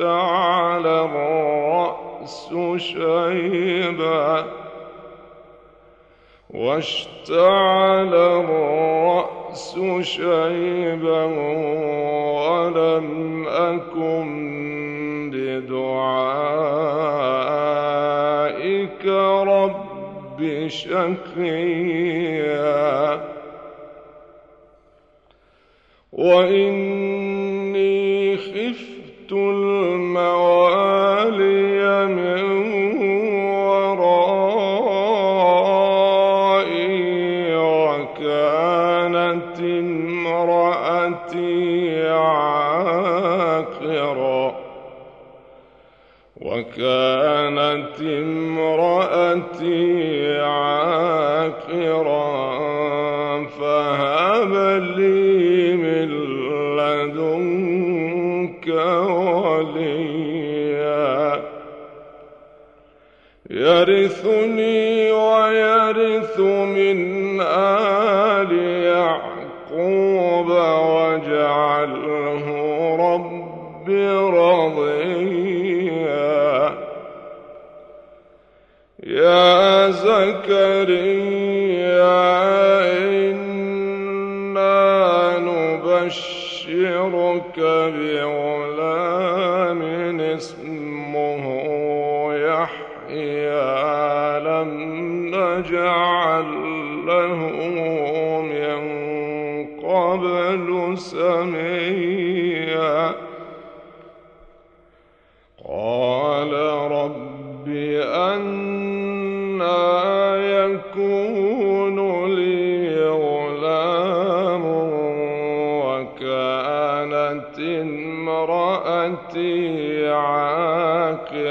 واشتعل الرأس شيبا واشتعل الرأس شيبا ولم أكن بدعائك رب شقيا. وإني امرأتي عاقرا فهب لي من لدنك وليا. يرثني زكريا إنا نبشرك بغلام اسمه يحيى. لم نجعل له من قبل سميا.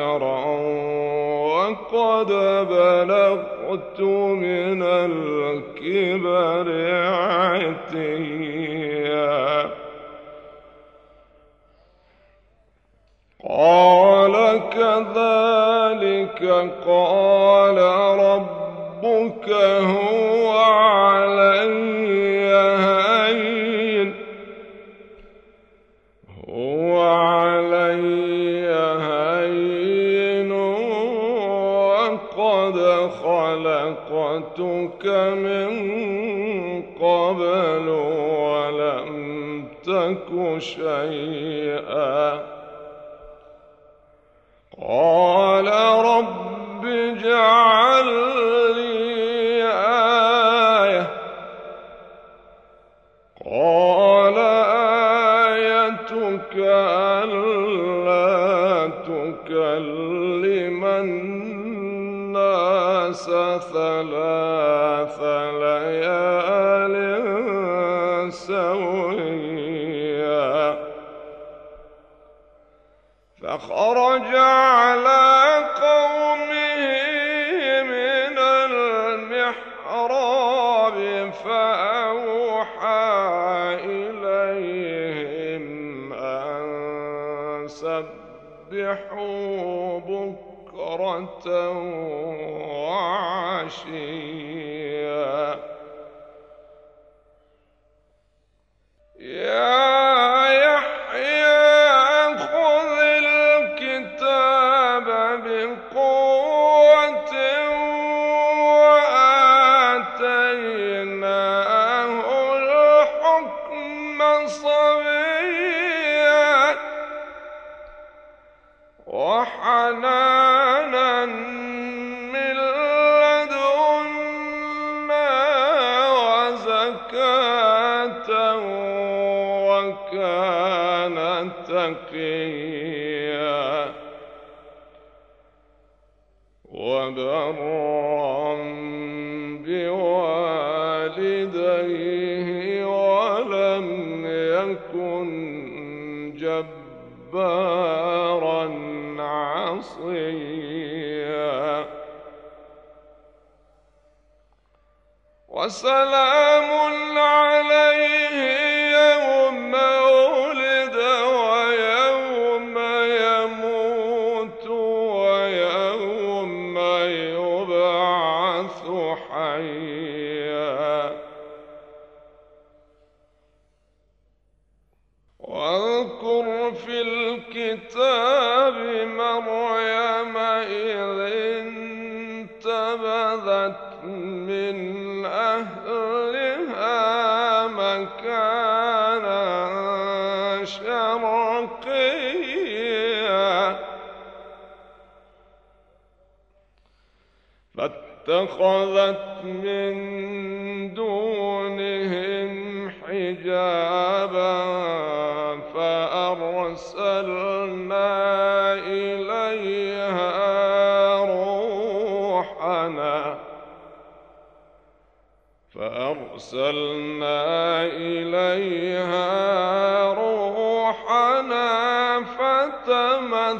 عاقرا وقد بلغت من الكبر عتيا. قال كذلك قال ربك هو خلقتك من قبل ولم تك شيئا. سبحوا بكرة وكان تقيا. وبرا بوالديه ولم يكن جبارا عصيا. وسلام عليه واذكر في الكتاب مريم إذ انتبذت من أهلها مكانا شرقيا. فاتخذت من فأرسلنا إليها روحنا فتمثل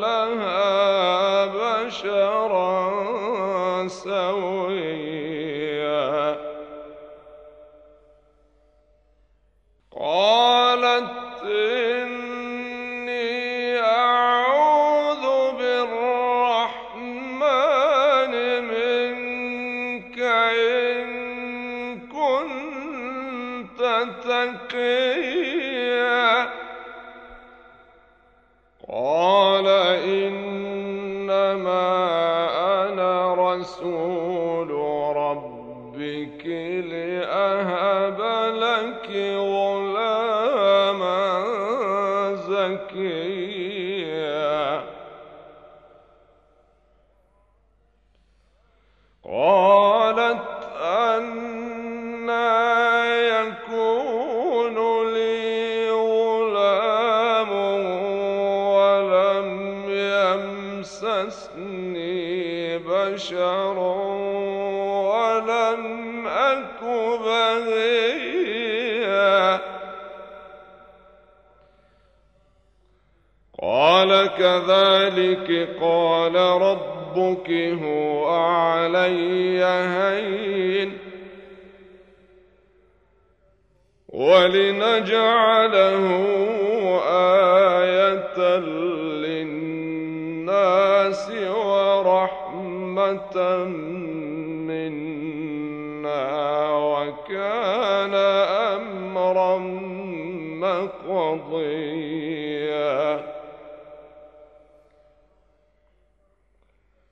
لها بشرا سويا. قالت أنا يكون لي غلام ولم يمسسني بشر ولم أك بغيا. قال كذلك قال ربك هو علي هين. ولنجعله آية للناس ورحمة منا وكان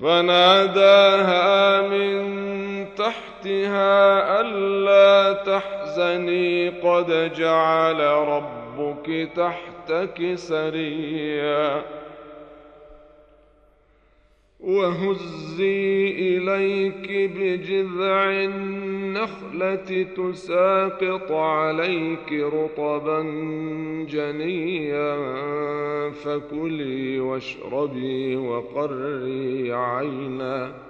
فناداها من تحتها ألا تحزني قد جعل ربك تحتك سريا. وهزي إليك بجذع النخلة تساقط عليك رطبا جنيا فكلي واشربي وقري عينا.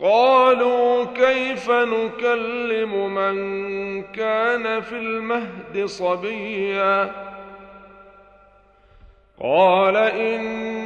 قالوا كيف نكلم من كان في المهد صبيا؟ قال إني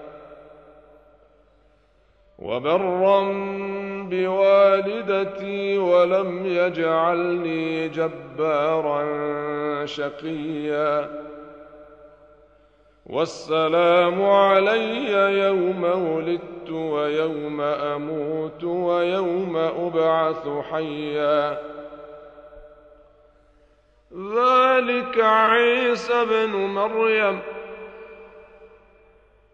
وبرا بوالدتي ولم يجعلني جبارا شقيا. والسلام علي يوم ولدت ويوم أموت ويوم أبعث حيا. ذلك عيسى بن مريم.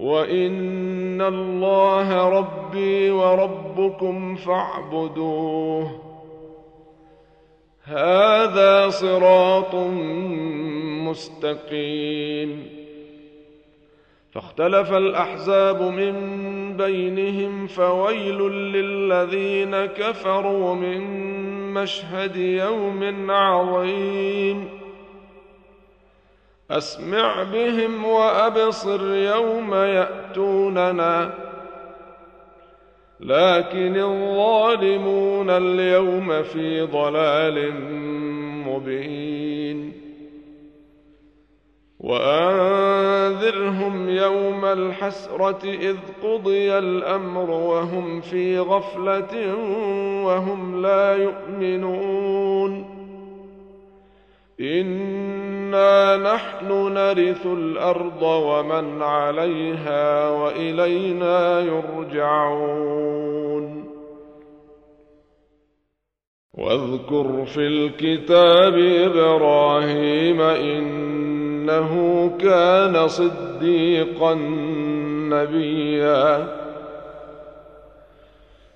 وان الله ربي وربكم فاعبدوه. هذا صراط مستقيم. فاختلف الاحزاب من بينهم فويل للذين كفروا من مشهد يوم عظيم. أسمع بهم وأبصر يوم يأتوننا. لكن الظالمون اليوم في ضلال مبين. وأنذرهم يوم الحسرة إذ قضي الأمر وهم في غفلة وهم لا يؤمنون. انا نحن نرث الأرض ومن عليها والينا يرجعون واذكر في الكتاب إبراهيم انه كان صديقا نبيا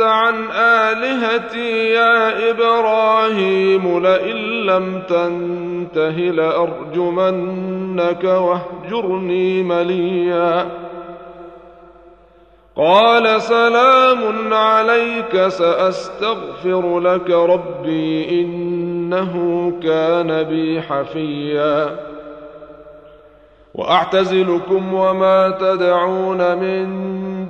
عن آلهتي يا إبراهيم لئن لم تنته لأرجمنك واهجرني مليا. قال سلام عليك سأستغفر لك ربي إنه كان بي حفيًّا. وأعتزلكم وما تدعون من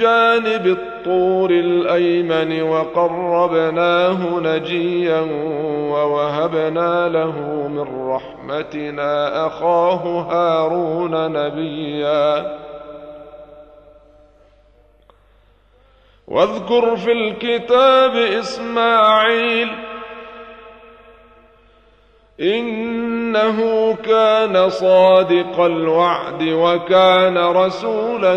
جانب الطور الأيمن وقربناه نجيا ووهبنا له من رحمتنا أخاه هارون نبيا. واذكر في الكتاب إسماعيل إنه كان صادق الوعد وكان رسولا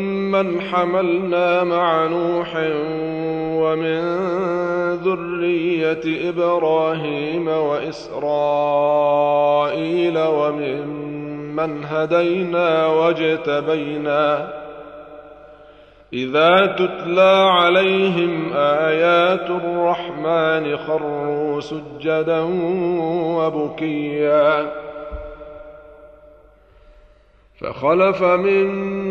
وممن حملنا مع نوح ومن ذرية إبراهيم وإسرائيل وممن هدينا واجتبينا إذا تتلى عليهم آيات الرحمن خروا سجدا وبكيا فخلف من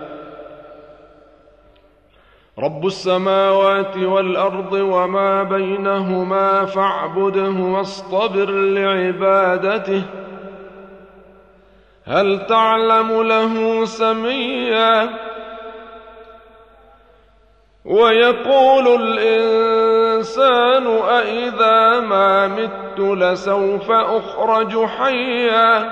رب السماوات والأرض وما بينهما فاعبده واصطبر لعبادته. هل تعلم له سميا؟ ويقول الإنسان أإذا ما مت لسوف أخرج حيا؟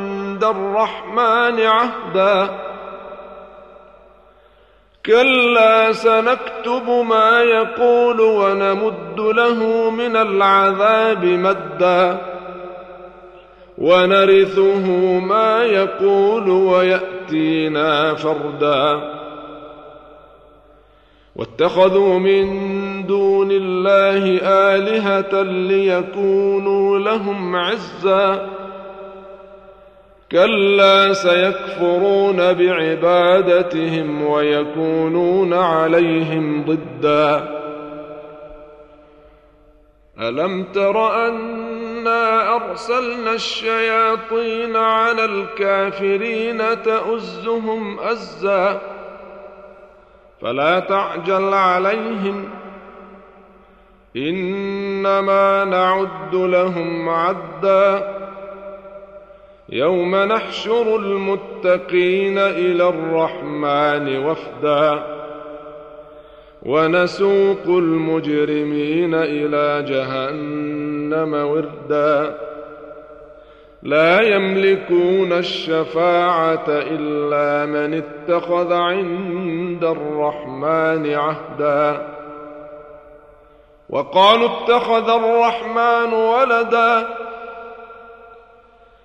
الرحمن عهدا. كلا سنكتب ما يقول ونمد له من العذاب مدا. ونرثه ما يقول ويأتينا فردا. واتخذوا من دون الله آلهة ليكونوا لهم عزا. كلا سيكفرون بعبادتهم ويكونون عليهم ضدا. ألم تر أنا أرسلنا الشياطين على الكافرين تؤزهم أزا؟ فلا تعجل عليهم. إنما نعد لهم عدا. يوم نحشر المتقين إلى الرحمن وفدا ونسوق المجرمين إلى جهنم وردا لا يملكون الشفاعة إلا من اتخذ عند الرحمن عهدا وقالوا اتخذ الرحمن ولدا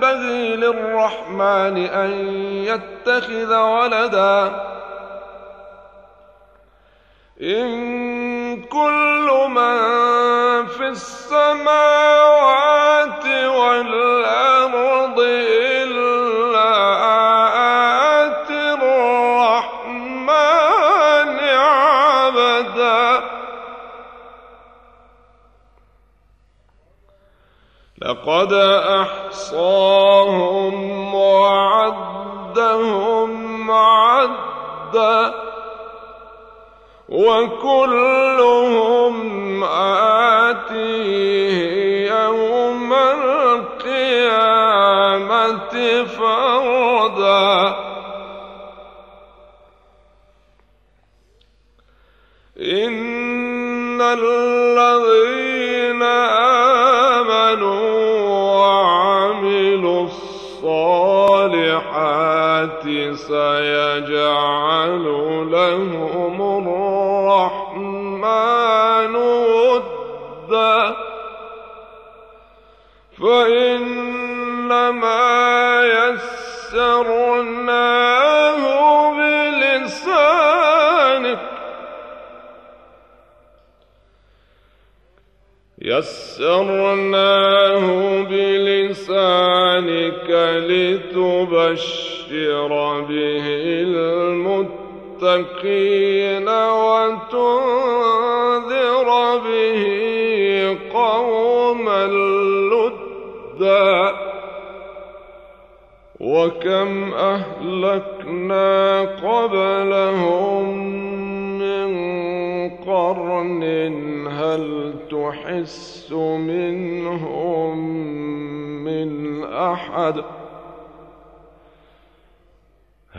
ينبغي للرحمن أن يتخذ ولدا. إن كل من في السماوات والأرض إلا آتي الرحمن عبدا. لقد أحصاهم وعدهم عدا وكلهم آتيه سيجعل لهم الرحمن ودا فإنما يسرناه بلسانك يسرناه بلسانك لتبشر به المتقين وتنذر به قوما لدا وكم أهلكنا قبلهم من قرن هل تحس منهم من أحد؟